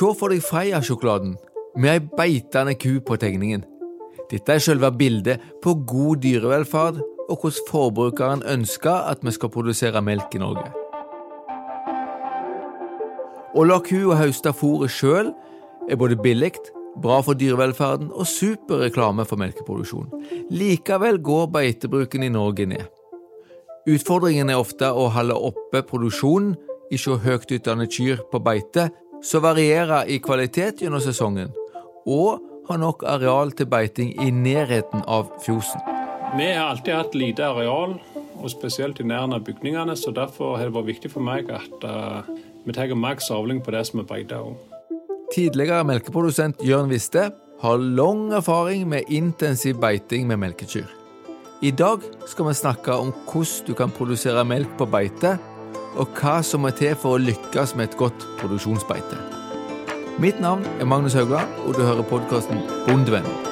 Se for deg Freia-sjokoladen med ei beitende ku på tegningen. Dette er selve bildet på god dyrevelferd og hvordan forbrukeren ønsker at vi skal produsere melk i Norge. Å la kua høste fôret sjøl er både billig, bra for dyrevelferden og super reklame for melkeproduksjon. Likevel går beitebruken i Norge ned. Utfordringen er ofte å holde oppe produksjonen, ikke høyt utdannet kyr på beite, som varierer i kvalitet gjennom sesongen, og har nok areal til beiting i nærheten av fjosen. Vi har alltid hatt lite areal, og spesielt i nærheten av bygningene, så derfor har det vært viktig for meg at uh, vi tar maks avling på det som er beita. Tidligere melkeprodusent Jørn Viste har lang erfaring med intensiv beiting med melkekyr. I dag skal vi snakke om hvordan du kan produsere melk på beite, og hva som må til for å lykkes med et godt produksjonsbeite. Mitt navn er Magnus Haugland, og du hører podkasten Bondevennen.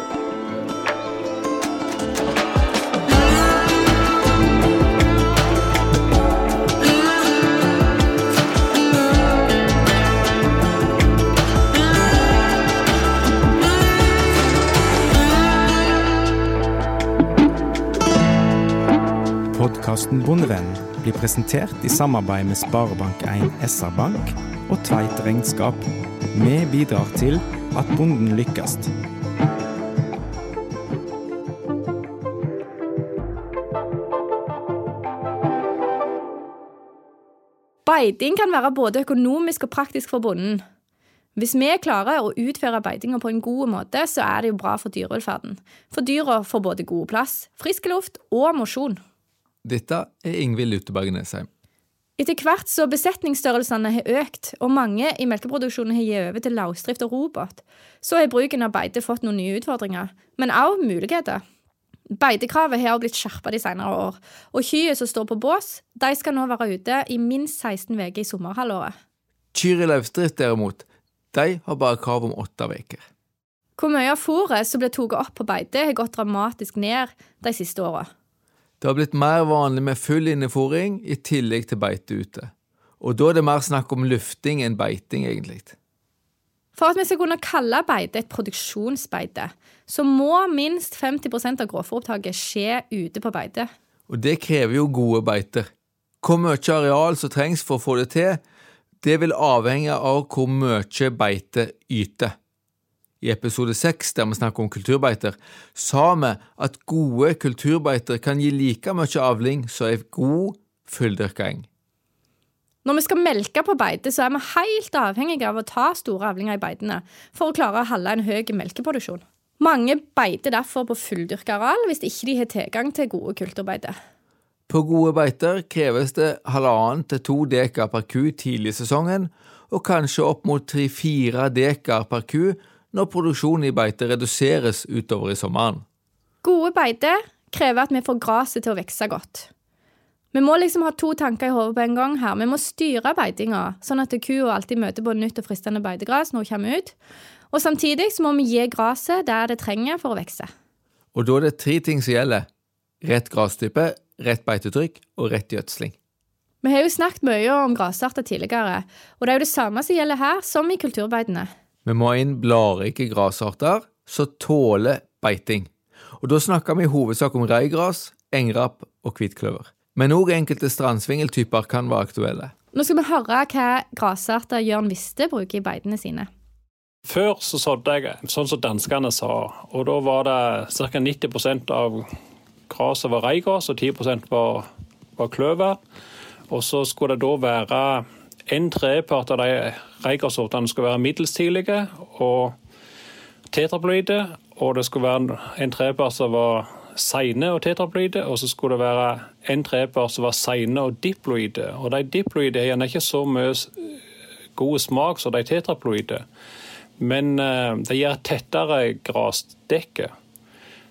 Podkasten Bondevennen blir presentert i samarbeid med Sparebank1 SR-Bank og Tveit Regnskap. Vi bidrar til at bonden lykkes. Beiting kan være både økonomisk og praktisk for bonden. Hvis vi klarer å utføre beitinga på en god måte, så er det jo bra for dyrevelferden. For dyra får både god plass, frisk luft og mosjon. Dette er Ingvild Luteberg Nesheim. Etter hvert så besetningsstørrelsene har økt, og mange i melkeproduksjonen har gitt over til løsdrift og robot, så har bruken av beite fått noen nye utfordringer, men også muligheter. Beitekravet har blitt skjerpa de senere år, og kyrne som står på bås, de skal nå være ute i minst 16 uker i sommerhalvåret. Kyr i løsdrift, derimot, de har bare krav om åtte uker. Hvor mye av fôret som blir tatt opp på beite, har gått dramatisk ned de siste åra. Det har blitt mer vanlig med full innefòring i tillegg til beite ute. Og da er det mer snakk om lufting enn beiting, egentlig. For at vi skal kunne kalle beite et produksjonsbeite, så må minst 50% av grovfòropptaket skje ute på beite. Og det krever jo gode beiter. Hvor mye areal som trengs for å få det til, det vil avhenge av hvor mye beite yter. I episode seks, der vi snakker om kulturbeiter, sa vi at gode kulturbeiter kan gi like mye avling som ei god, fulldyrking. Når vi skal melke på beite, så er vi helt avhengige av å ta store avlinger i beitene for å klare å holde en høy melkeproduksjon. Mange beiter derfor på fulldyrka areal hvis ikke de har tilgang til gode kulturbeiter. På gode beiter kreves det halvannen til to dekar per ku tidlig i sesongen, og kanskje opp mot tre-fire dekar per ku når produksjonen i beite reduseres utover i sommeren. Gode beite krever at vi får gresset til å vokse godt. Vi må liksom ha to tanker i hodet på en gang her. Vi må styre beitinga, sånn at kua alltid møter både nytt og fristende beitegras når hun kommer ut. Og samtidig så må vi gi gresset der det trenger for å vokse. Og da er det tre ting som gjelder. Rett grastype, rett beitetrykk og rett gjødsling. Vi har jo snakket mye om grasarter tidligere, og det er jo det samme som gjelder her som i kulturbeitene. Vi må ha inn bladrike grasarter som tåler beiting. Og Da snakker vi i hovedsak om reigras, engrapp og hvitkløver. Men òg enkelte strandsvingeltyper kan være aktuelle. Nå skal vi høre hva grasarter Jørn Viste bruker i beitene sine. Før så sådde jeg sånn som danskene sa, og da var det ca. 90% av gresset var reigras og 10 var, var kløver. Og så skulle det da være en trepart av de Reigersortene skal være middels tidlige og tetraploide. Og det skulle være en trepart som var seine og tetraploide, og så skulle det være en trepart som var seine og diploide. Og de diploide har ikke så mye god smak som de tetraploide, men uh, de gir tettere grasdekke.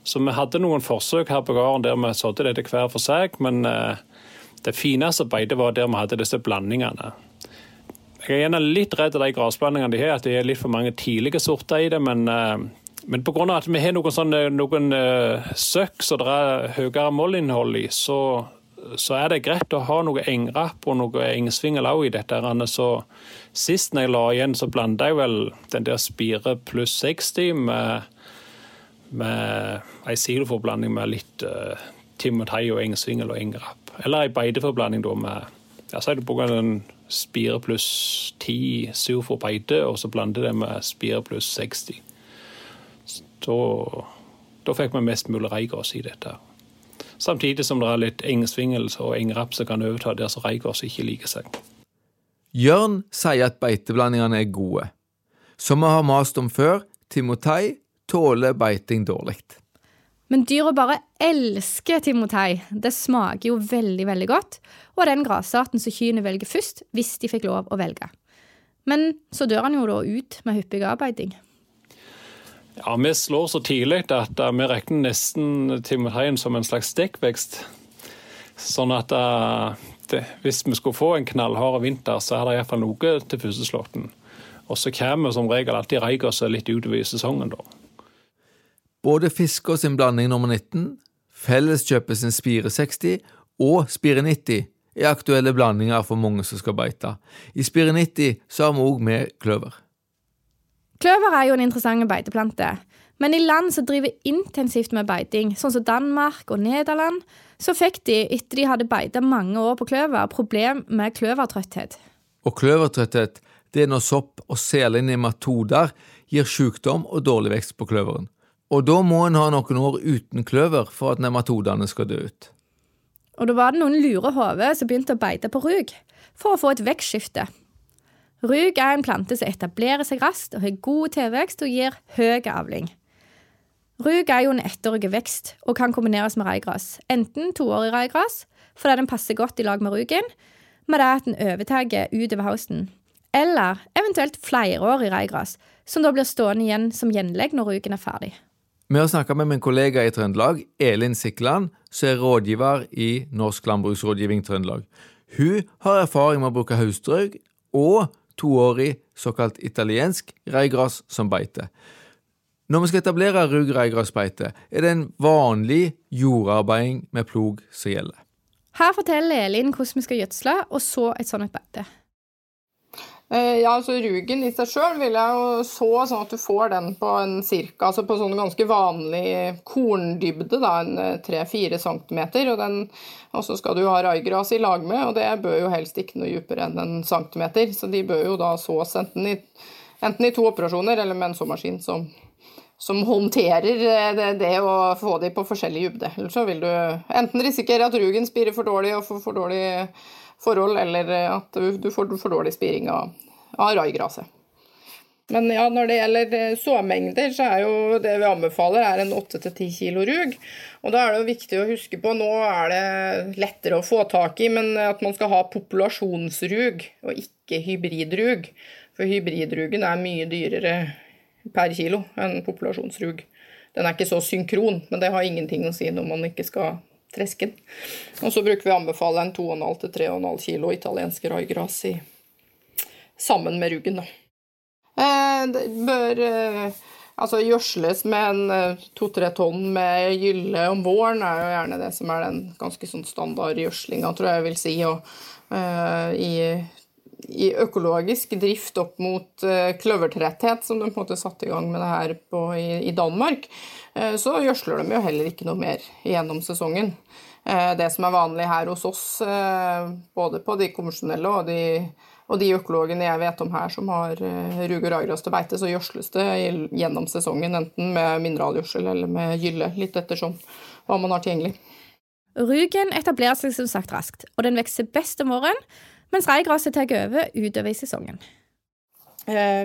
Så vi hadde noen forsøk her på gården der vi sådde dette hver for seg, men uh, det fineste beitet var der vi hadde disse blandingene. Jeg er gjerne litt redd av de gressblandingene de har, at det er litt for mange tidlige sorter i det. Men, uh, men pga. at vi har noen, sånne, noen uh, søkk som det er høyere mollinnhold i, så, så er det greit å ha noe engrapp og noe engsvingel òg i dette. Så sist når jeg la igjen, så blanda jeg vel den der Spire pluss 60 med, med ei siloforblanding med litt uh, timotei og engsvingel og engrapp. Eller ei beiteforblanding da med ja, så er det på en Spire pluss 10 sur for beite, og så blande det med Spire pluss 60. Da, da fikk vi mest mulig reigås i dette. Samtidig som det er litt engsvingel og engrapp som kan overta der som reigås ikke liker seg. Jørn sier at beiteblandingene er gode. Som vi har mast om før, Timotei tåler beiting dårlig. Men dyra bare elsker timotei. Det smaker jo veldig, veldig godt, og den grasarten som kyrne velger først, hvis de fikk lov å velge. Men så dør han jo da ut med hyppig arbeiding. Ja, Vi slår så tidlig at uh, vi regner nesten timoteien som en slags dekkvekst. Sånn at uh, det, hvis vi skulle få en knallhard vinter, så er det iallfall noe til førsteslåtten. Og så kommer som regel alltid reigåsa litt utover i sesongen, da. Både Fisker sin blanding nummer 19, Felleskjøpet sin Spire 60 og Spire 90 er aktuelle blandinger for mange som skal beite. I Spire 90 så har vi òg med kløver. Kløver er jo en interessant beiteplante. Men i land som driver intensivt med beiting, sånn som Danmark og Nederland, så fikk de, etter de hadde beita mange år på kløver, problem med kløvertrøtthet. Og kløvertrøtthet det er når sopp og særlig nematoder gir sykdom og dårlig vekst på kløveren. Og da må en ha noen år uten kløver for at nematodene skal dø ut. Og da var det noen lure hoder som begynte å beite på rug, for å få et vekstskifte. Rug er en plante som etablerer seg raskt og har god tilvekst og gir høy avling. Rug er jo en ettårig vekst og kan kombineres med reigras. Enten toårig reigras, fordi den passer godt i lag med rugen, med det at den overtar utover høsten. Eller eventuelt flerårig reigras, som da blir stående igjen som gjenlegg når rugen er ferdig. Vi har snakka med min kollega i Trøndelag, Elin Sikland, som er rådgiver i Norsk landbruksrådgivning Trøndelag. Hun har erfaring med å bruke høstrøyk og toårig såkalt italiensk reigras som beite. Når vi skal etablere rugg reigrasbeite, er det en vanlig jordarbeiding med plog som gjelder. Her forteller Elin hvordan vi skal gjødsle og så et sånt beite. Eh, ja, altså Rugen i seg sjøl vil jeg jo så sånn at du får den på en cirka, altså på sånn ganske vanlig korndybde, da, en 3-4 eh, cm. Og så skal du ha raigras i lag med, og det bør jo helst ikke noe dypere enn en centimeter. Så de bør jo da sås enten i, enten i to operasjoner eller med en såmaskin som, som håndterer eh, det, det, å få de på forskjellig dybde. Eller så vil du enten risikere at rugen spirer for dårlig og får for dårlig forhold, eller at du får for dårlig spiring av, av raigraset. Men ja, når det gjelder eh, såmengder, så er jo det vi anbefaler, er en 8-10 kilo rug. Og da er det jo viktig å huske på, nå er det lettere å få tak i, men at man skal ha populasjonsrug og ikke hybridrug. For hybridrugen er mye dyrere per kilo enn populasjonsrug. Den er ikke så synkron, men det har ingenting å si når man ikke skal tresken. Og så bruker vi å anbefale en 2,5-3,5 kilo italiensk raigras sammen med ruggen. Eh, det bør eh, altså gjødsles med en eh, to-tre tonn med gylle om våren, er jo gjerne det som er den ganske sånn standard gjødslinga, tror jeg jeg vil si. Og, i, i, økologisk drift opp mot uh, kløvertretthet, som de på en måte satte i gang med det her på, i, i Danmark, Eh, så gjødsler de jo heller ikke noe mer gjennom sesongen. Eh, det som er vanlig her hos oss, eh, både på de konvensjonelle og de, og de økologene jeg vet om her som har rug og ragras til beite, så gjødsles det gjennom sesongen, enten med mineralgjødsel eller med gylle, litt ettersom hva man har tilgjengelig. Rugen etablerer seg som sagt raskt, og den vokser best om våren, mens reigraset tar over utover i sesongen.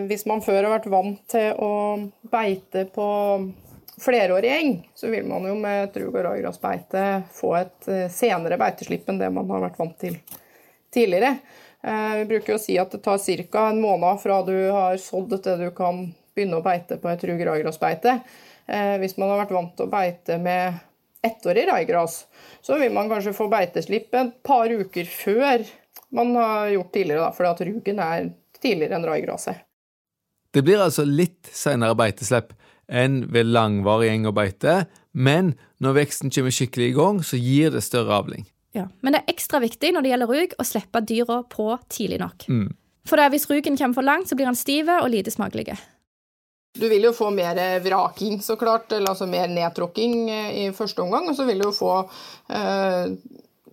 Hvis man før har vært vant til å beite på flerårig eng, så vil man jo med trug- og raigrasbeite få et eh, senere beiteslipp enn det man har vært vant til tidligere. Eh, vi bruker å si at det tar ca. en måned fra du har sådd til du kan begynne å beite på et trug- og raigrasbeite. Eh, hvis man har vært vant til å beite med ettårig raigras, så vil man kanskje få beiteslipp et par uker før man har gjort tidligere, fordi at rugen er tidligere enn raigraset. Det blir altså litt senere beiteslipp enn ved langvarig eng og beite, men når veksten kommer skikkelig i gang, så gir det større avling. Ja, Men det er ekstra viktig når det gjelder rug, å slippe dyra på tidlig nok. Mm. For det er hvis rugen kommer for langt, så blir han stiv og lite smakelig. Du vil jo få mer vraking, så klart, eller altså mer nedtråkking eh, i første omgang. Og så vil du jo få eh,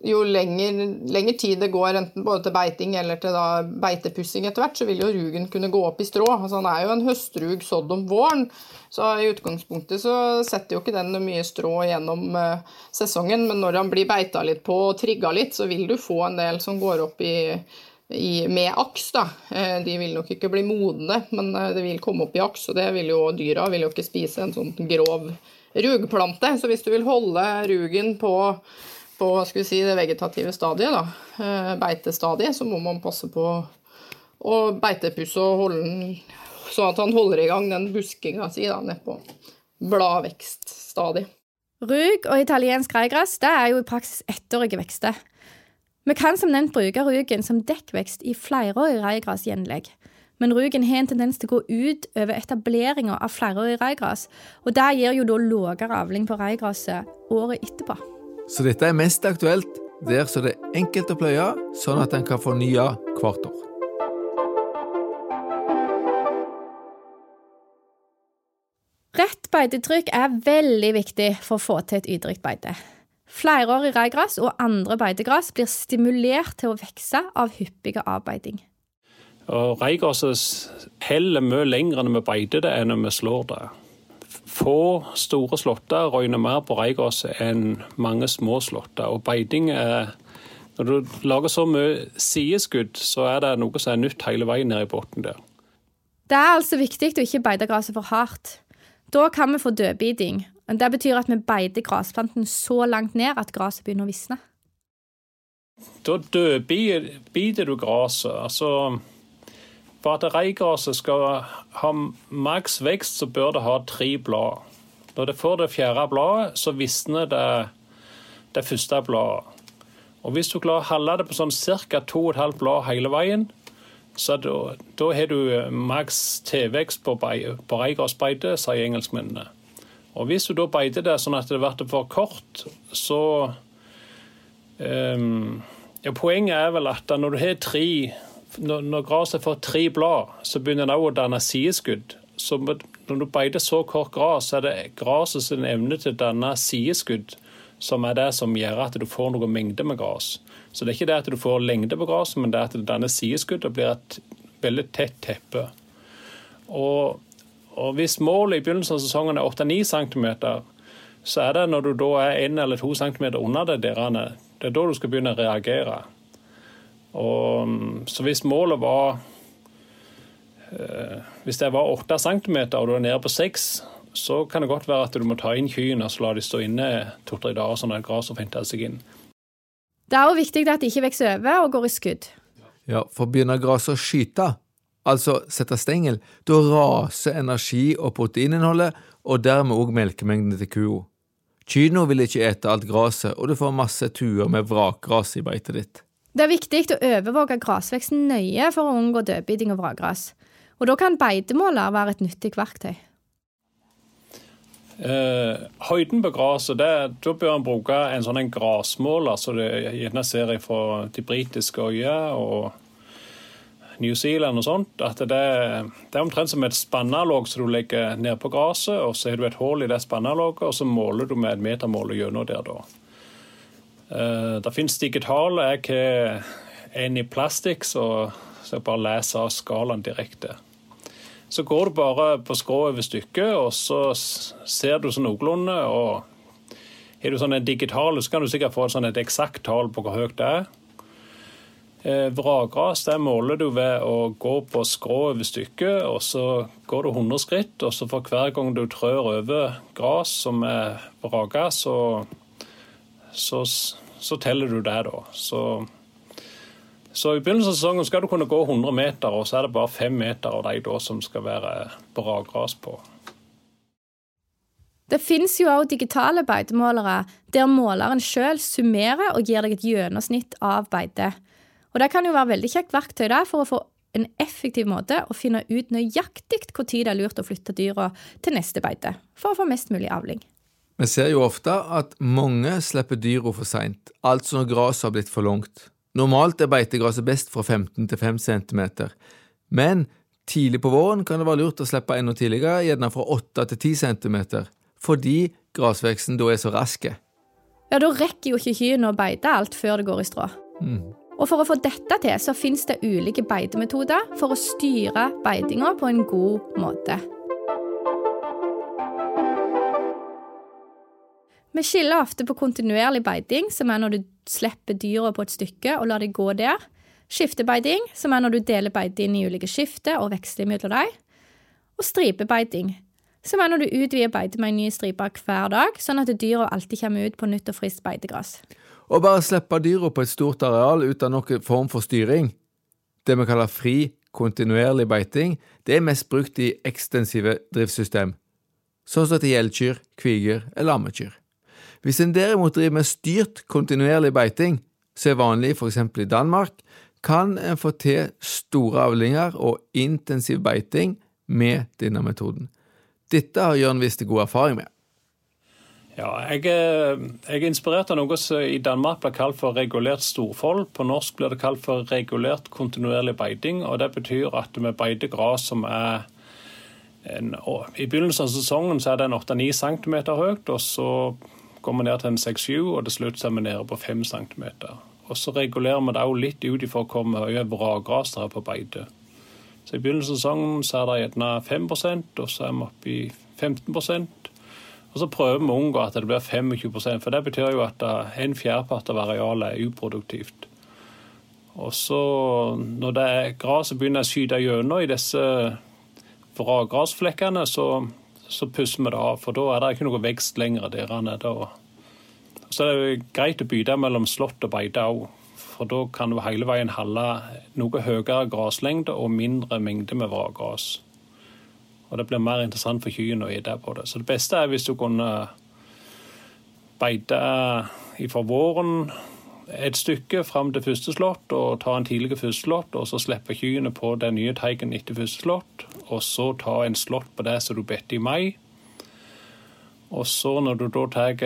Jo lenger, lenger, tid det går, enten både til beiting eller til beitepussing etter hvert, så vil jo rugen kunne gå opp i strå. Altså Han er jo en høstrug sådd om våren, så i utgangspunktet så setter jo ikke den mye strå gjennom uh, sesongen. Men når han blir beita litt på og trigga litt, så vil du få en del som går opp i i, med aks. da. Uh, de vil nok ikke bli modne, men uh, det vil komme opp i aks. Og det vil jo dyra vil jo ikke spise en sånn grov rugplante. Så hvis du vil holde rugen på, på si, det vegetative stadiet, da, eh, beitestadiet, så må man passe på å beitepusse og holde den sånn at han holder i gang den buskinga si da, ned på bladvekststadiet. Rug og italiensk reigras det er jo i praksis ettårige vekster. Vi kan som nevnt bruke rugen som dekkvekst i flerårig reigrasgjenlegg. Men rugen har en tendens til å gå ut over etableringa av flerårig reigras, og det gir jo da lavere avling på reigraset året etterpå. Så dette er mest aktuelt der så det er enkelt å pløye, sånn at en kan få nye hvert år. Rett beitetrykk er veldig viktig for å få til et ydrikt beite. Flerårig reigras og andre beitegras blir stimulert til å vokse av hyppige avbeiting. Reigraset heller mye lenger når vi beiter det enn når vi slår det. Få store slåtter røyner mer på reigraset enn mange små slåtter. Og beiting er Når du lager så mye sideskudd, så er det noe som er nytt hele veien ned i bunnen der. Det er altså viktig å ikke beite gresset for hardt. Da kan vi få dødbiting, det betyr at vi beiter grasplanten så langt ned at gresset begynner å visne. Da dødbiter du gresset. Altså, for at reigraset skal ha maks vekst, så bør det ha tre blad. Når det får det fjerde bladet, så visner det det første bladet. Og Hvis du klarer å holde det på sånn ca. 2,5 blad hele veien, så da, har du maks tilvekst på, på reigrasbeite, sier engelskmennene. Og Hvis du da beiter det sånn at det blir for kort, så um, ja, Poenget er vel at når du har tre Når, når gresset får tre blad, så begynner det òg å danne sideskudd. Så når du beiter så kort gras, så er det gresset sin evne til å danne sideskudd som er det som gjør at du får noe mengde med gras. Så det er ikke det at du får lengde på gresset, men det er at det danner sideskudd og blir et veldig tett teppe. Og og Hvis målet i begynnelsen av sesongen er 8-9 cm, så er det når du da er 1 eller 2 cm under det derene, det er da du skal begynne å reagere. Og, så hvis målet var eh, Hvis det var 8 cm og du er nede på 6 så kan det godt være at du må ta inn kyrne og så la de stå inne to-tre dager, sånn at gresset finter seg inn. Det er òg viktig at de ikke vokser over og går i skudd. Ja, for begynner gresset å skyte, altså sette stengel, da raser energi- og proteininnholdet, og dermed òg melkemengden til kua. Kyrne vil ikke ete alt gresset, og du får masse tuer med vrakgras i beitet ditt. Det er viktig å overvåke grasveksten nøye for å unngå dødbiting og vragras. Og da kan beitemåler være et nyttig verktøy. Eh, høyden på gresset, da bør en bruke en sånn en grasmåler som du gjerne ser fra de britiske øyer og New Zealand og sånt, at det, det er omtrent som et spannalåg som du legger ned på gresset, og så har du et hull i det spannalåget, og så måler du med et metermåler gjennom der da. Uh, det finnes digitale. Jeg har en i plastikk, så, jeg bare leser av skalaen direkte. Så går du bare på skrå over stykket, og så ser du sånn noenlunde. og Har du sånn en digital, så kan du sikkert få sånn et eksakt tall på hvor høyt det er. Eh, Vragras det måler du ved å gå på skrå over stykket, og så går du 100 skritt. og så For hver gang du trør over gras som er vraga, så, så, så, teller du det. da. Så, så I begynnelsen av sesongen skal du kunne gå 100 meter, og så er det bare 5 meter av de da som skal være bra på. Det finnes jo også digitale beitemålere der måleren sjøl summerer og gir deg et gjennomsnitt av beitet. Og det kan jo være veldig kjekt verktøy der for å få en effektiv måte å finne ut nøyaktig når det er lurt å flytte dyra til neste beite, for å få mest mulig avling. Vi ser jo ofte at mange slipper dyra for seint, altså når gresset har blitt for langt. Normalt er beitegresset best fra 15 til 5 cm, men tidlig på våren kan det være lurt å slippe enda tidligere, gjerne fra 8 til 10 cm, fordi grasveksten da er så rask. Ja, da rekker jo ikke kyrne å beite alt før det går i strå. Mm. Og for å få dette til, så finnes det ulike beitemetoder for å styre beitinga på en god måte. Vi skiller ofte på kontinuerlig beiting, som er når du slipper dyra på et stykke og lar dem gå der. Skiftebeiting, som er når du deler beitet inn i ulike skifter og veksler mellom dem. Og stripebeiting, som er når du utvider beitet med en ny stripe hver dag, sånn at dyra alltid kommer ut på nytt og friskt beitegras. Å bare slippe dyra på et stort areal uten noen form for styring, det vi kaller fri, kontinuerlig beiting, det er mest brukt i ekstensive driftssystem, sånn som til gjeldkyr, kviger eller ammekyr. Hvis en derimot driver med styrt, kontinuerlig beiting, som er vanlig f.eks. i Danmark, kan en få til store avlinger og intensiv beiting med denne metoden. Dette har Jørn visst god erfaring med. Ja, jeg, er, jeg er inspirert av noe som i Danmark blir kalt for regulert storfold. På norsk blir det kalt for regulert kontinuerlig beiting. og Det betyr at vi beiter gress som er en, I begynnelsen av sesongen så er den 8-9 cm høyt, og så går vi ned til en 6-7, og til slutt er vi nede på 5 cm. Og så regulerer vi det òg litt ut ifra hvor mye vragras det er på beite. Så I begynnelsen av sesongen så er det gjerne 5 og så er vi oppe i 15% Og så prøver vi å unngå at det blir 25% for det betyr jo at en fjerdepart av arealet er uproduktivt. Og så når det er gresset begynner å skyte gjennom i disse vrakgrasflekkene, så så pusser vi det av. For da er det ikke noe vekst lenger der nede. Så er det greit å bytte mellom slått og beite òg. For da kan du hele veien holde noe høyere graslengde og mindre mengde med vrakgras. Og det blir mer interessant for kyrne å ete på det. Så det beste er hvis du kunne beite fra våren et stykke fram til første slått og ta en tidlig første slått, og så slippe kyrne på den nye teigen etter første slått. Og så ta en slått på det som du bedte i mai. Og så når du da tar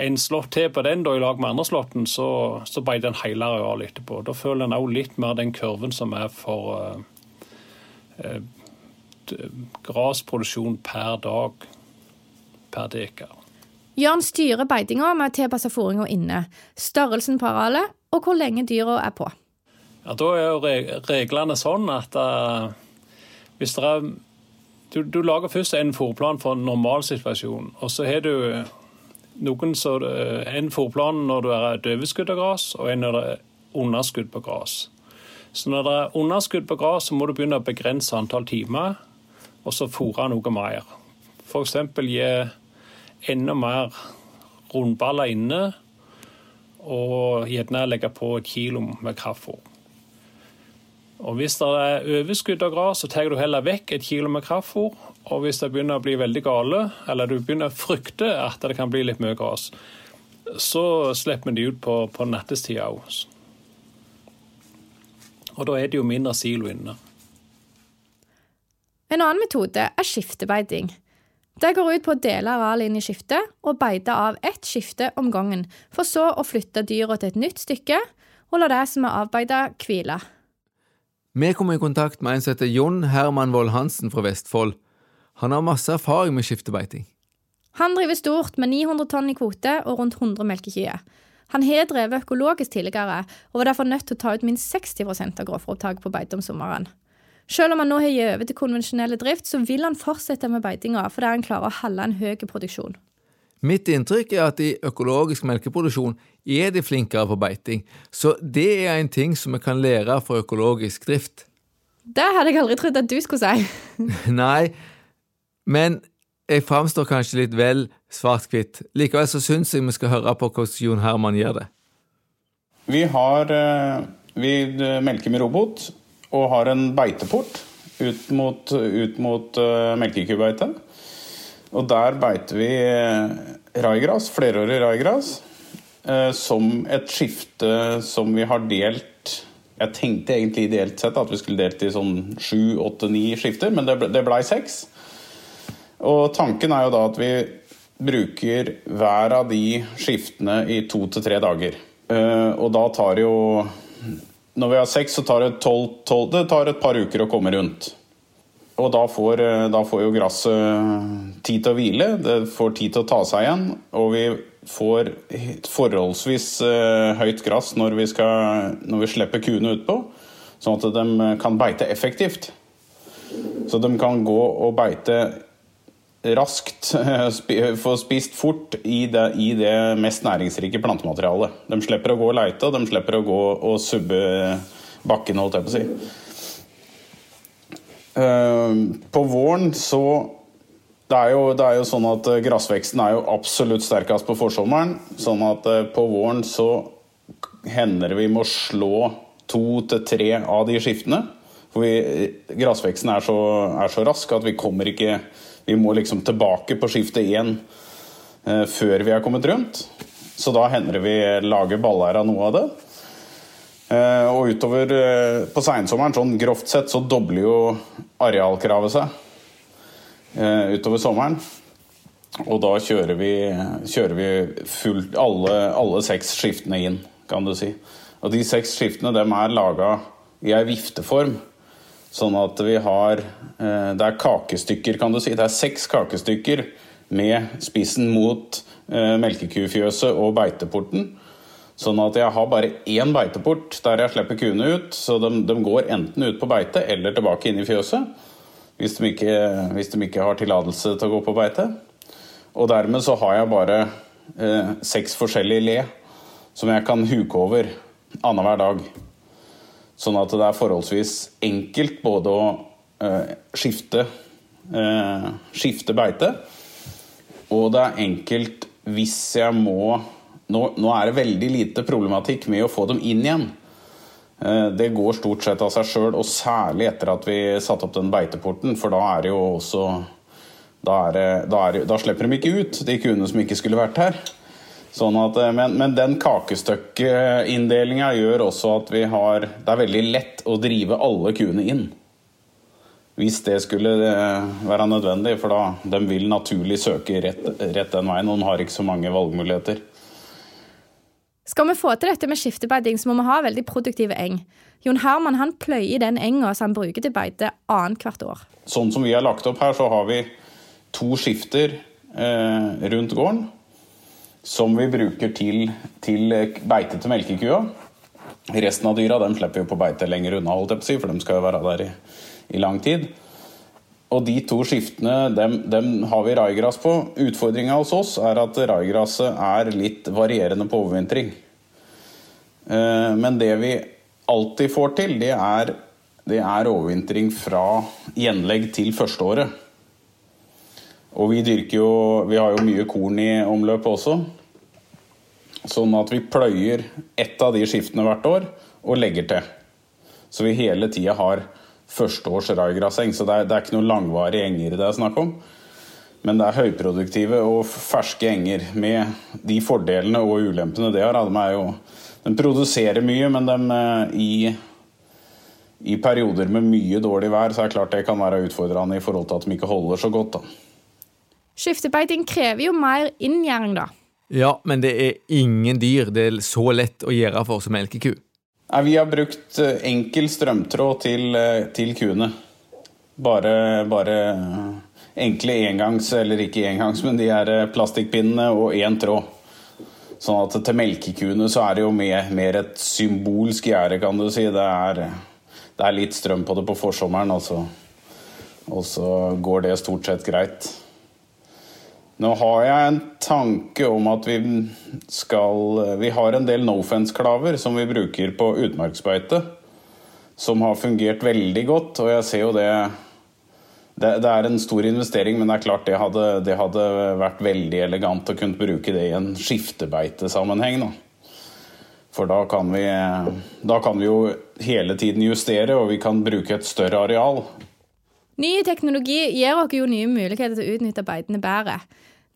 en slått til på den da, i lag med andre slåtten, så, så beiter en hele arealet etterpå. Da føler en òg litt mer den kurven som er for uh, uh, grasproduksjon per dag per dekar. Jørn styrer beitinga med å tilpasse fôringa inne, størrelsen på arealet og hvor lenge dyra er på. Ja, Da er jo reglene sånn at uh, hvis det er du, du, lager først en fôrplan for en normalsituasjon, og så har du noen så, uh, en fôrplan når du er overskudd av gress, og en når det er underskudd på gress. Så når det er underskudd på gress, så må du begynne å begrense antall timer, og så fôre noe mer. F.eks. gi enda mer rundballer inne, og gjerne legge på et kilo med kraftfôr. Og Hvis det er overskudd av gras, så tar du heller vekk et kilo med kraftfôr. Og hvis det begynner å bli veldig gale, eller du begynner å frykte at det kan bli litt mye gras, så slipper vi det ut på, på nattestida òg. Og da er det jo mindre silo inne. En annen metode er skiftebeiting. Det går ut på å dele arealet inn i skiftet og beite av ett skifte om gangen, for så å flytte dyra til et nytt stykke og la det som er avbeida, hvile. Vi kom i kontakt med en som heter Jon Herman Wold Hansen fra Vestfold. Han har masse erfaring med skiftebeiting. Han driver stort med 900 tonn i kvote og rundt 100 melkekyr. Han har drevet økologisk tidligere, og var derfor nødt til å ta ut minst 60 av grovfòropptaket på beite om sommeren. Selv om han nå har gitt over til konvensjonell drift, så vil han fortsette med beitinga fordi han klarer å holde en høy produksjon. Mitt inntrykk er at i økologisk melkeproduksjon er de flinkere på beiting, så det er en ting som vi kan lære fra økologisk drift. Det hadde jeg aldri trodd at du skulle si. Nei, men jeg framstår kanskje litt vel svart-hvitt. Likevel så syns jeg vi skal høre på hvordan Jon Herman gjør det. Vi har eh, Vi melker med robot, og har en beiteport ut mot, ut mot uh, melkekybeite. Og der beiter vi uh, raigras, flerårig raigras, uh, som et skifte som vi har delt Jeg tenkte egentlig ideelt sett at vi skulle delt i sånn sju, åtte, ni skifter, men det, ble, det seks. Og tanken er jo da at vi bruker hver av de skiftene i to til tre dager. Uh, og da tar jo Når vi har seks, så tar det, 12, 12, det tar et par uker å komme rundt. Og da får, eh, da får jo gresset tid til å hvile, det får tid til å ta seg igjen. Og vi får forholdsvis uh, høyt gress når vi, når vi slipper kuene utpå, sånn at de kan beite effektivt. Så de kan gå og beite raskt, få spist fort i det, i det, mest næringsrike plantematerialet. De slipper å gå og leite, og de slipper å gå og subbe bakken, holdt jeg på å si. På våren så det er, jo, det er jo sånn at Gressveksten er jo absolutt sterkest på forsommeren. Sånn at på våren så hender det vi må slå to til tre av de skiftene. For gressveksten er, er, så rask at vi kommer ikke Vi må liksom tilbake på skifte én eh, før vi er kommet rundt. Så da hender det vi lager baller av noe av det. Eh, og utover eh, på seinsommeren, sånn grovt sett, så dobler jo arealkravet seg eh, utover sommeren. Og da kjører vi, kjører vi fullt alle, alle seks skiftene inn, kan du si. Og de seks skiftene dem er laga i ei vifteform. Sånn at vi har eh, Det er kakestykker, kan du si. Det er seks kakestykker med spissen mot eh, melkekufjøset og beiteporten. Sånn at jeg har bare én beiteport der jeg slipper kuene ut. Så de, de, går enten ut på beite eller tilbake inn i fjøset. Hvis de ikke, hvis de ikke har tillatelse til å gå på beite. Og dermed så har jeg bare eh, seks forskjellige le som jeg kan huke over annenhver dag. Sånn at det er forholdsvis enkelt både å eh, skifte, eh, skifte beite, og det er enkelt hvis jeg må nå, nå, er det veldig lite problematikk med å få dem inn igjen. Eh, det går stort sett av seg sjøl, og særlig etter at vi satte opp den beiteporten, for da er det jo også da, det, da, er, da slipper de ikke ut, de kuene som ikke skulle vært her. Sånn at, eh, men, men, den kakestøkkeinndelinga gjør også at vi har Det er veldig lett å drive alle kuene inn. Hvis det skulle eh, være nødvendig, for da de vil naturlig søke rett, rett den veien. Og de har ikke så mange valgmuligheter. Skal vi få til dette med skiftebeiting, så må vi ha veldig produktive eng. Jon Herman han pløyer den enga som han bruker til beite annethvert år. Sånn som vi har lagt opp her, så har vi to skifter eh, rundt gården som vi bruker til, til beite til melkekua. Resten av dyra dem slipper vi på beite lenger unna, holdt jeg på å si, for de skal jo være der i, i lang tid. Og de to skiftene dem, dem har vi raigras på. Utfordringa hos oss er at raigraset er litt varierende på overvintring. Eh, men det vi alltid får til, det er, det er overvintring fra gjenlegg til førsteåret. Og vi dyrker jo Vi har jo mye korn i omløpet også. Sånn at vi pløyer ett av de skiftene hvert år og legger til. Så vi hele tida har førsteårs raigrasseng. Så det er, det er, ikke noen langvarige enger det er snakk om. Men det er høyproduktive og ferske enger med de fordelene og ulempene det har. De, jo, de produserer mye, men de, eh, i, i perioder med mye dårlig vær så er det klart det kan være utfordrende i forhold til at de ikke holder så godt. da. Skiftebeiting krever jo mer inngjerding, da. Ja, men det er ingen dyr det er så lett å gjøre for som melkeku. Nei, Vi har brukt eh, enkel strømtråd til, eh, til kuene. Bare, bare eh, enkle engangs, eller ikke engangs, men de er plastikkpinnene og én tråd. Sånn at til melkekuene så er det jo mer, mer et symbolsk gjerde, kan du si. Det er, det er, litt strøm på det på forsommeren, altså. og så går det stort sett greit. Nå har jeg en tanke om at vi skal Vi har en del Nofence-klaver som vi bruker på utmarksbeite. Som har fungert veldig godt, og jeg ser jo det det, det er en stor investering, men det er klart det hadde, det hadde vært veldig elegant å kunne bruke det i en skiftebeitesammenheng. Da. For da kan, vi, da kan vi jo hele tiden justere, og vi kan bruke et større areal. Ny teknologi gir oss jo nye muligheter til å utnytte beitene bedre.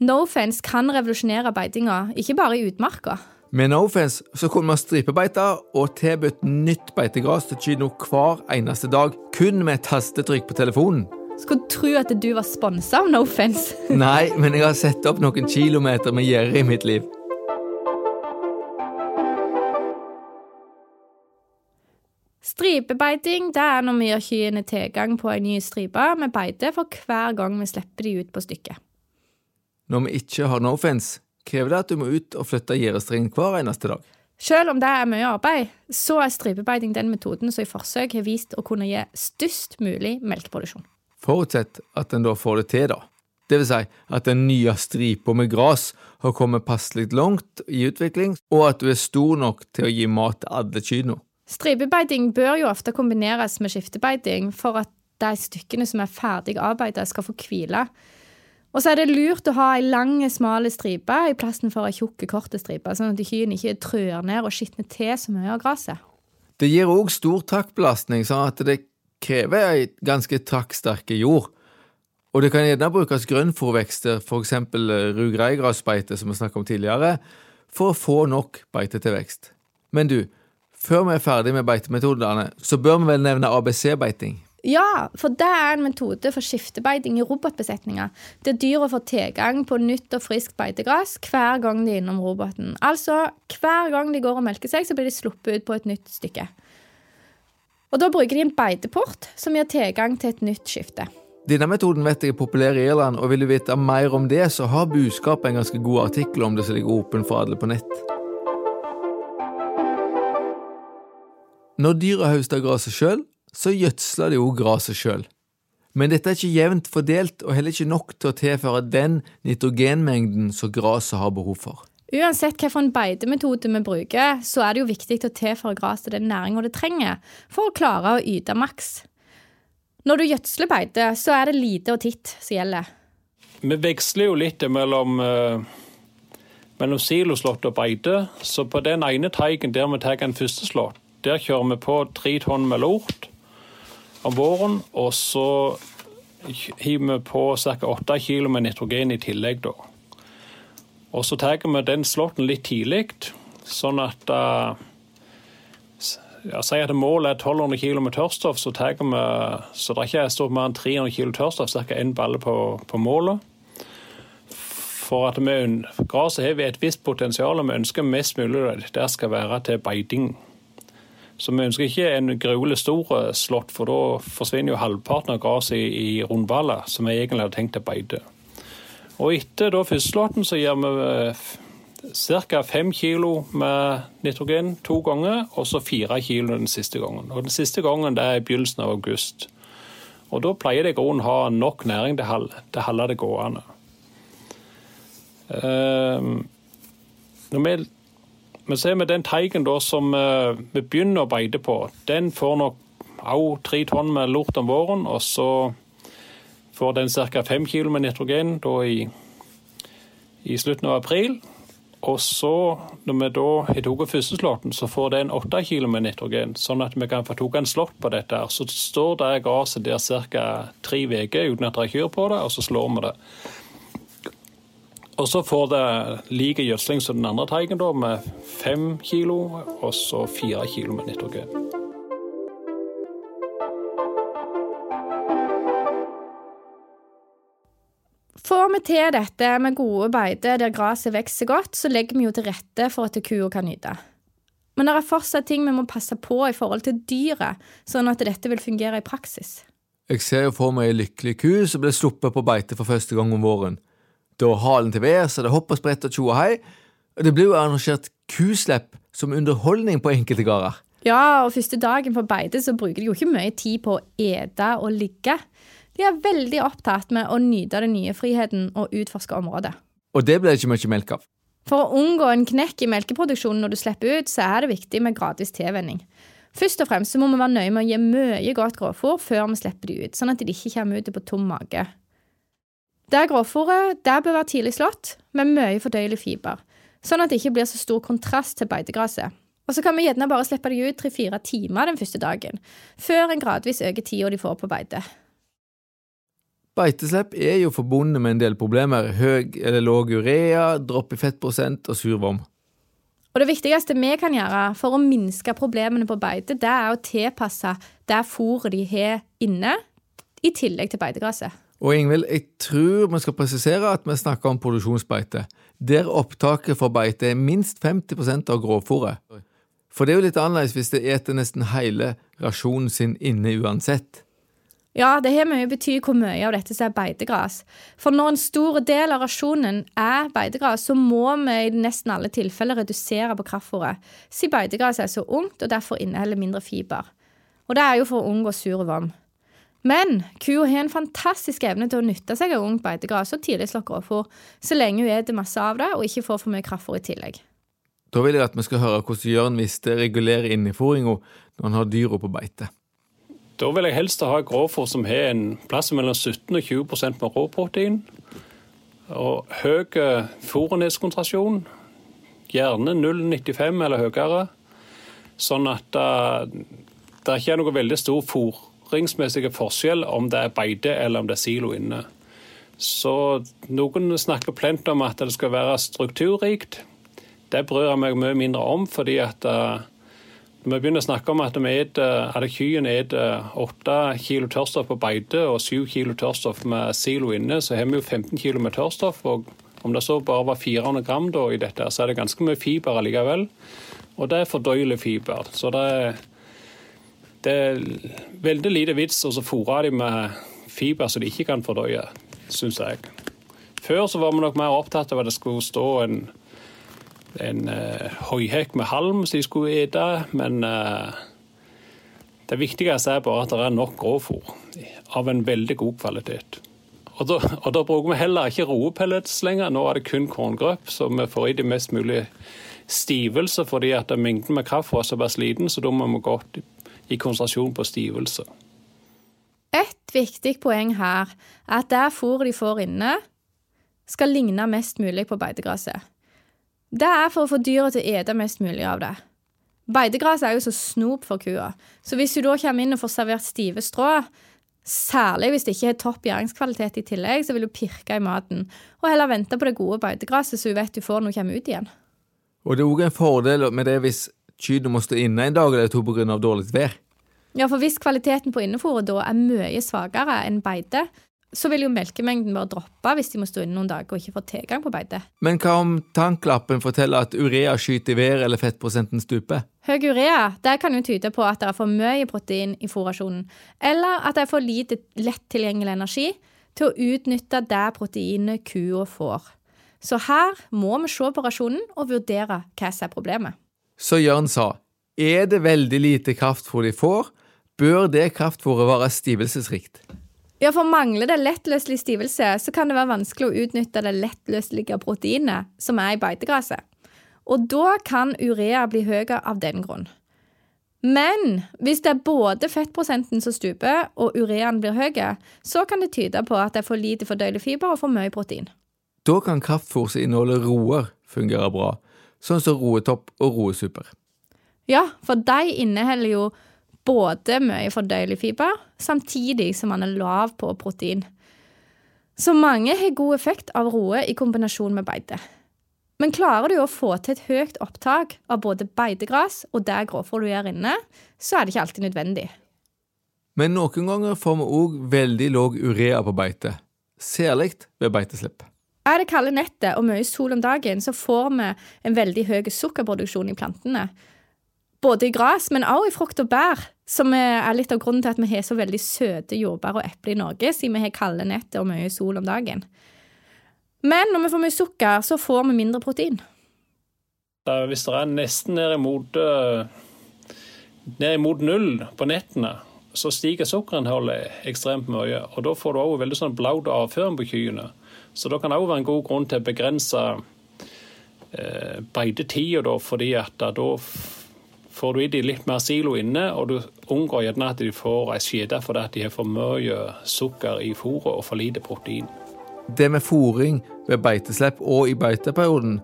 Nofence kan revolusjonere beitinga, ikke bare i utmarka. Med Nofence så kunne man stripebeite og tilbudt nytt beitegras til kino hver eneste dag, kun med et tastetrykk på telefonen. Skulle tro at du var sponsa av Nofence. Nei, men jeg har sett opp noen kilometer med gjerde i mitt liv. Stripebeiting det er når vi gir kyrne tilgang på en ny stripe med beite for hver gang vi slipper de ut på stykket. Når vi ikke har no offence, krever det at du må ut og flytte gjerdestrengen hver eneste dag. Selv om det er mye arbeid, så er stripebeiting den metoden som i forsøk har vist å kunne gi størst mulig melkeproduksjon. Forutsett at en da får det til, da. Det vil si at den nye stripa med gras har kommet passelig langt i utvikling, og at du er stor nok til å gi mat til alle kyrne. Stripebeiting bør jo ofte kombineres med skiftebeiting for at de stykkene som er ferdig arbeidet, skal få hvile. Og så er det lurt å ha ei lang, smal stripe i plassen for ei tjukk, kort stripe, sånn at kyrne ikke trør ned og skitner til så mye av gresset. Det gir òg stor trakkbelastning, sånn at det krever ei ganske traktsterke jord. Og det kan gjerne brukes grønnfòrvekster, f.eks. rugreigrasbeite, som vi snakket om tidligere, for å få nok beite til vekst. Men du, før vi er ferdig med beitemetodene, så bør vi vel nevne ABC-beiting. Ja, for det er en metode for skiftebeiting i robotbesetninger, der dyra får tilgang på nytt og friskt beitegress hver gang de er innom roboten. Altså, hver gang de går og melker seg, så blir de sluppet ut på et nytt stykke. Og Da bruker de en beiteport som gir tilgang til et nytt skifte. Denne metoden vet jeg er populær i Irland, og vil du vite mer om det, så har Buskap en ganske god artikkel om det som ligger åpen for alle på nett. Når dyra høster gresset sjøl, så gjødsler de òg gresset sjøl. Men dette er ikke jevnt fordelt, og heller ikke nok til å tilføre den nitrogenmengden som gresset har behov for. Uansett hvilken beitemetode vi bruker, så er det jo viktig å tilføre gresset den næringa det trenger, for å klare å yte maks. Når du gjødsler beite, så er det lite og titt som gjelder. Vi veksler jo litt mellom, uh, mellom siloslått og beite. Så på den ene teigen der vi tar en første slått, der kjører vi på tre tonn med lort om våren, og så hiver vi på ca. 8 kg med nitrogen i tillegg. da. Og så tar vi den slåtten litt tidlig, sånn at uh, ja, Si at målet er 1200 kg med tørrstoff, så tar vi så det ikke er stort mer enn 300 kg tørrstoff, ca. én balle på, på målet. For at vi, Gresset har et visst potensial, og vi ønsker mest mulig det skal være til beiting. Så vi ønsker ikke en gruelig stor eh, slått, for da forsvinner jo halvparten av gresset i, i rundballer, som vi egentlig hadde tenkt å beite. Og etter da førsteslåtten så gir vi eh, ca. fem kilo med nitrogen to ganger, og så fire kilo den siste gangen. Og Den siste gangen det er i begynnelsen av august. Og Da pleier det i grunnen å ha nok næring til å holde det gående. Uh, når vi men ser vi den teigen da som uh, vi begynner å beite på, den får nok òg tre tonn med lort om våren. Og så får den ca. fem kilo med nitrogen da i, i slutten av april. Og så, når vi da har tatt førsteslåtten, så får den åtte kilo med nitrogen. Sånn at vi kan få tatt en slått på dette. Så står det gresset der ca. tre uker uten at det er kyr på det, og så slår vi det. Og så får det like gjødsling som den andre teigen, da, med fem kilo, og så fire kilo med nitrogen. Får vi til dette med gode beiter der gresset vokser godt, så legger vi jo til rette for at kua kan nyte. Men det er fortsatt ting vi må passe på i forhold til dyret, sånn at dette vil fungere i praksis. Jeg ser jo for meg ei lykkelig ku som blir sluppet på beite for første gang om våren. Da halen til værs, så det hopper sprett og tjo og hei. Og det blir jo arrangert kuslepp som underholdning på enkelte gårder. Ja, og første dagen på beite så bruker de jo ikke mye tid på å ete og ligge. De er veldig opptatt med å nyte den nye friheten og utforske området. Og det blir det ikke mye melk av. For å unngå en knekk i melkeproduksjonen når du slipper ut, så er det viktig med gradvis tilvenning. Først og fremst så må vi være nøye med å gi mye godt grovfôr før vi slipper de ut, sånn at de ikke kommer ut på tom mage. Det grovfòret bør være tidlig slått, med mye fordøyelig fiber, sånn at det ikke blir så stor kontrast til beitegresset. Og så kan vi gjerne bare slippe de ut tre-fire timer den første dagen, før en gradvis øker tida de får på beite. Beiteslepp er jo forbundet med en del problemer. Høy eller lav urea, dropp i fettprosent og survom. Og Det viktigste vi kan gjøre for å minske problemene på beite, det er å tilpasse det fôret de har inne, i tillegg til beitegraset. Og Ingvild, jeg tror vi skal presisere at vi snakker om produksjonsbeite, der opptaket for beite er minst 50% av grovfòret. For det er jo litt annerledes hvis det eter nesten hele rasjonen sin inne uansett. Ja, det har mye bety hvor mye av dette som er beitegras. For når en stor del av rasjonen er beitegras, så må vi i nesten alle tilfeller redusere på kraftfôret, siden beitegras er så ungt og derfor inneholder mindre fiber. Og det er jo for å unngå sur vom. Men kua har en fantastisk evne til å nytte seg av ungt beitegras og tidlig slå grovfôr, så lenge hun spiser masse av det og ikke får for mye kraftfôr i tillegg. Da vil jeg at vi skal høre hvordan Jørn Viste regulerer innefòringa når han har dyra på beite. Da vil jeg helst ha et som har en plass mellom 17 og 20 med råprotein. Og høy fôrenhetskonsentrasjon, gjerne 0,95 eller høyere. Sånn at det, det ikke er noe veldig stor fôringsmessig forskjell om det er beite eller om det er silo inne. Så noen snakker plent om at det skal være strukturrikt. Det bryr jeg meg mye mindre om, fordi at når vi begynner å snakke om at, vi eter, at kyen spiser 8 kilo tørrstoff på beite og 7 kilo tørrstoff med silo inne, så har vi jo 15 kilo med tørrstoff. og Om det så bare var 400 gram da, i dette, så er det ganske mye fiber allikevel. Og det er fordøyelig fiber. Så det er, det er veldig lite vits å fôre dem med fiber som de ikke kan fordøye, syns jeg. Før så var vi nok mer opptatt av at det skulle stå en en uh, høyhekk med halm som de skulle ete. Men uh, det viktigste er bare at det er nok grovfôr av en veldig god kvalitet. Og da, og da bruker vi heller ikke roepellets lenger. Nå er det kun korngrøp, så vi får i det mest mulig stivelse fordi at mengden med kaffe er såpass liten, så da må vi gå i konsentrasjon på stivelse. Et viktig poeng her er at det fôret de får inne, skal ligne mest mulig på beitegraset. Det er for å få dyra til å ete mest mulig av det. Beitegras er jo så snop for kua, så hvis du da kommer inn og får servert stive strå, særlig hvis det ikke har topp gjæringskvalitet i tillegg, så vil du pirke i maten, og heller vente på det gode beitegraset så du vet du får når du kommer ut igjen. Og det er òg en fordel med det hvis kyrne må stå inne en dag eller to pga. dårlig vær. Ja, for hvis kvaliteten på innefôret da er mye svakere enn beite, så vil jo melkemengden bare droppe hvis de må stå inne noen dager og ikke få tilgang på beite. Men hva om tanklappen forteller at urea skyter i været eller fettprosenten stuper? Høy urea det kan jo tyde på at det er for mye protein i fôrrasjonen, eller at det er for lite lett tilgjengelig energi til å utnytte det proteinet kua får. Så her må vi se på rasjonen og vurdere hva som er problemet. Så Jørn sa, er det veldig lite kraftfôr de får, bør det kraftfôret være stivelsesrikt. Ja, for mangler det lettløselig stivelse, så kan det være vanskelig å utnytte det lettløselige proteinet som er i beitegraset. Og da kan urea bli høyere av den grunn. Men hvis det er både fettprosenten som stuper, og ureaen blir høy, så kan det tyde på at det er for lite fordøyelig fiber og for mye protein. Da kan kraftfôr som inneholder roer, fungere bra, sånn som roetopp og roesuper. Ja, for de inneholder jo både mye fordøyelig fiber, samtidig som man er lav på protein. Så mange har god effekt av roe i kombinasjon med beite. Men klarer du å få til et høyt opptak av både beitegras og det grovfôr du gjør inne, så er det ikke alltid nødvendig. Men noen ganger får vi òg veldig låg urea på beite, særlig ved beiteslipp. Er det kalde nettet og mye sol om dagen, så får vi en veldig høy sukkerproduksjon i plantene. Både i gras, men også i frukt og bær. Som er litt av grunnen til at vi har så veldig søte jordbær og epler i Norge, siden vi har kalde netter og mye sol om dagen. Men når vi får mye sukker, så får vi mindre protein. Hvis det er nesten ned imot, eh, null på nettene, så stiger sukkerinnholdet ekstremt mye. Og da får du òg veldig sånn blaut avføring på kyrne. Så da kan det òg være en god grunn til å begrense eh, beitetida, fordi at da får du i de litt mer silo inne, og du unngår gjerne at de får ei skjede fordi de har for mye sukker i fôret og for lite protein. Det med fôring ved beiteslipp og i beiteperioden,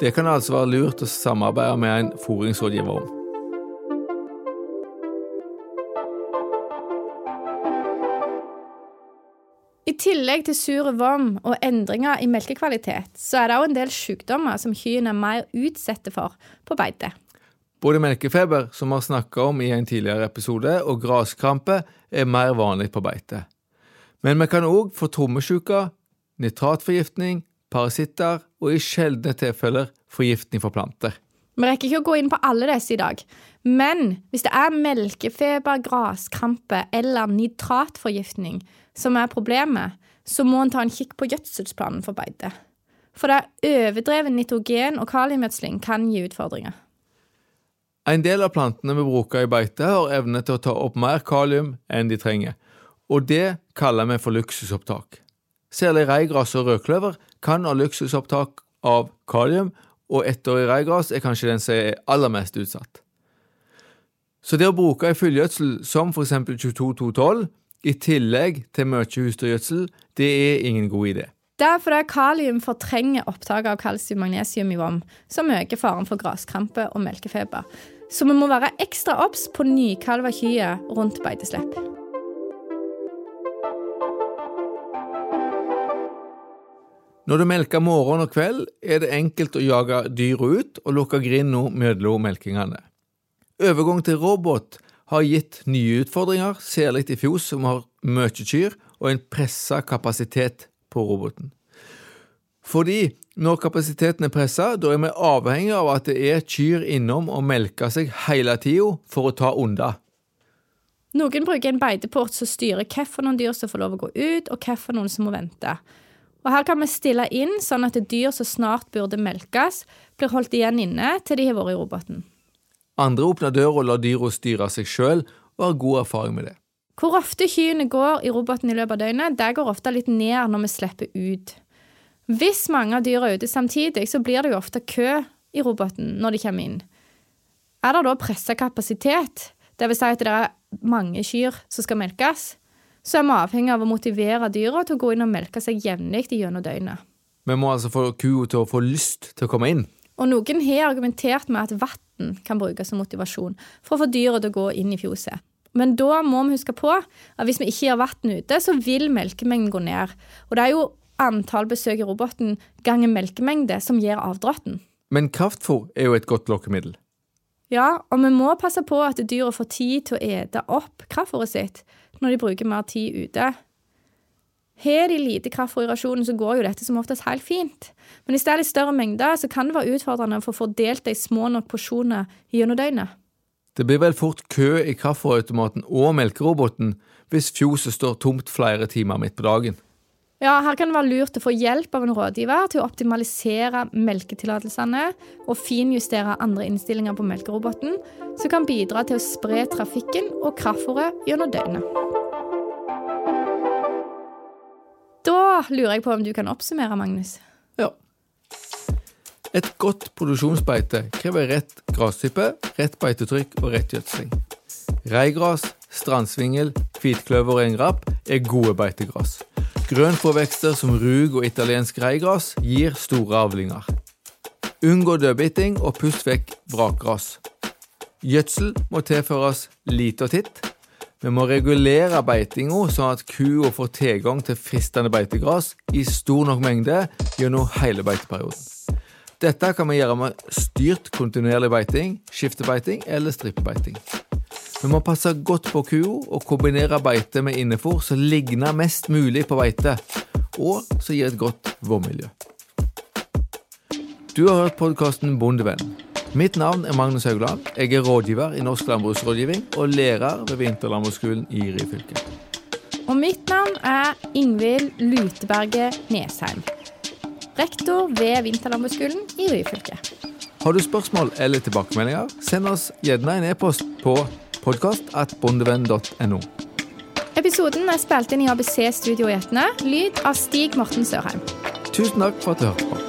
det kan altså være lurt å samarbeide med en fôringsrådgiver om. I tillegg til sur vom og endringer i melkekvalitet, så er det òg en del sykdommer som kyrne er mer utsatte for på beite. Både melkefeber, som vi har snakka om i en tidligere episode, og graskrampe er mer vanlig på beite. Men vi kan òg få trommesjuke, nitratforgiftning, parasitter og i sjeldne tilfeller forgiftning for planter. Vi rekker ikke å gå inn på alle disse i dag, men hvis det er melkefeber, graskrampe eller nitratforgiftning som er problemet, så må en ta en kikk på gjødselsplanen for beite. For det er overdreven nitrogen- og kaliumgjødsling kan gi utfordringer. En del av plantene vi bruker i beite, har evne til å ta opp mer kalium enn de trenger, og det kaller vi for luksusopptak. Særlig reigras og rødkløver kan ha luksusopptak av kalium, og ettårig reigras er kanskje den som er aller mest utsatt. Så det å bruke ei fullgjødsel som f.eks. 22212 i tillegg til mye husdyrgjødsel, det er ingen god idé. Det er fordi kalium fortrenger opptaket av kalsium-magnesium i vom, som øker faren for graskrampe og melkefeber. Så vi må være ekstra obs på nykalva kyr rundt beiteslipp. Når du melker morgen og kveld, er det enkelt å jage dyret ut og lukke grinda mellom melkingene. Overgang til robot har gitt nye utfordringer, særlig i fjos som har mye kyr og en pressa kapasitet på roboten. Fordi når kapasiteten er pressa, da er vi avhengig av at det er kyr innom og melker seg hele tida for å ta unna. Noen bruker en beiteport som styrer hvilke dyr som får lov å gå ut, og hvilke som må vente. Og Her kan vi stille inn sånn at dyr som snart burde melkes, blir holdt igjen inne til de har vært i roboten. Andre åpner døra og lar dyra styre seg sjøl, og har god erfaring med det. Hvor ofte kyrne går i roboten i løpet av døgnet, det går ofte litt ned når vi slipper ut. Hvis mange av dyra er ute samtidig, så blir det jo ofte kø i roboten når de kommer inn. Er det da pressa kapasitet, dvs. Si at det er mange kyr som skal melkes, så er vi avhengig av å motivere dyra til å gå inn og melke seg jevnlig gjennom døgnet. Vi må altså få kua til å få lyst til å komme inn. Og noen har argumentert med at vann kan brukes som motivasjon for å få dyra til å gå inn i fjoset. Men da må vi huske på at hvis vi ikke gir vann ute, så vil melkemengden gå ned. Og det er jo antall besøk i roboten ganger melkemengde som gir avdråtten. Men kraftfôr er jo et godt lokkemiddel. Ja, og vi må passe på at dyra får tid til å ete opp kraftfôret sitt når de bruker mer tid ute. Har de lite kraftfôr så går jo dette som oftest helt fint. Men hvis det er litt større mengder, så kan det være utfordrende for å få delt det i små nok porsjoner gjennom døgnet. Det blir vel fort kø i kaffeautomaten og melkeroboten hvis fjoset står tomt flere timer midt på dagen. Ja, Her kan det være lurt å få hjelp av en rådgiver til å optimalisere melketillatelsene og finjustere andre innstillinger på melkeroboten, som kan bidra til å spre trafikken og kraftfôret gjennom døgnet. Lurer jeg på om du kan oppsummere, Magnus? Ja. Et godt produksjonsbeite krever rett grastype, rett beitetrykk og rett gjødsling. Reigras, strandsvingel, hvitkløver og engrapp er gode beitegras. Grønnfòrvekster som rug og italiensk reigras gir store avlinger. Unngå dødbiting og pust vekk vrakgras. Gjødsel må tilføres lite og titt. Vi må regulere beitinga sånn at kua får tilgang til fristende beitegras i stor nok mengde gjennom hele beiteperioden. Dette kan vi gjøre med styrt kontinuerlig beiting, skiftebeiting eller strippebeiting. Vi må passe godt på kua og kombinere beite med innefôr som ligner mest mulig på beite, og som gir et godt vårmiljø. Du har hørt podkasten Bondevenn. Mitt navn er Magnus Haugland. Jeg er rådgiver i Norsk landbruksrådgivning og lærer ved Vinterlandbruksskolen i Ryfylke. Og mitt navn er Ingvild Luteberget Nesheim. Rektor ved Vinterlandbruksskolen i Ryfylke. Har du spørsmål eller tilbakemeldinger, send oss gjerne en e-post på podkastatbondevenn.no. Episoden er spilt inn i ABC Studio i Etne. Lyd av Stig Morten Sørheim. Tusen takk for at du hørte på.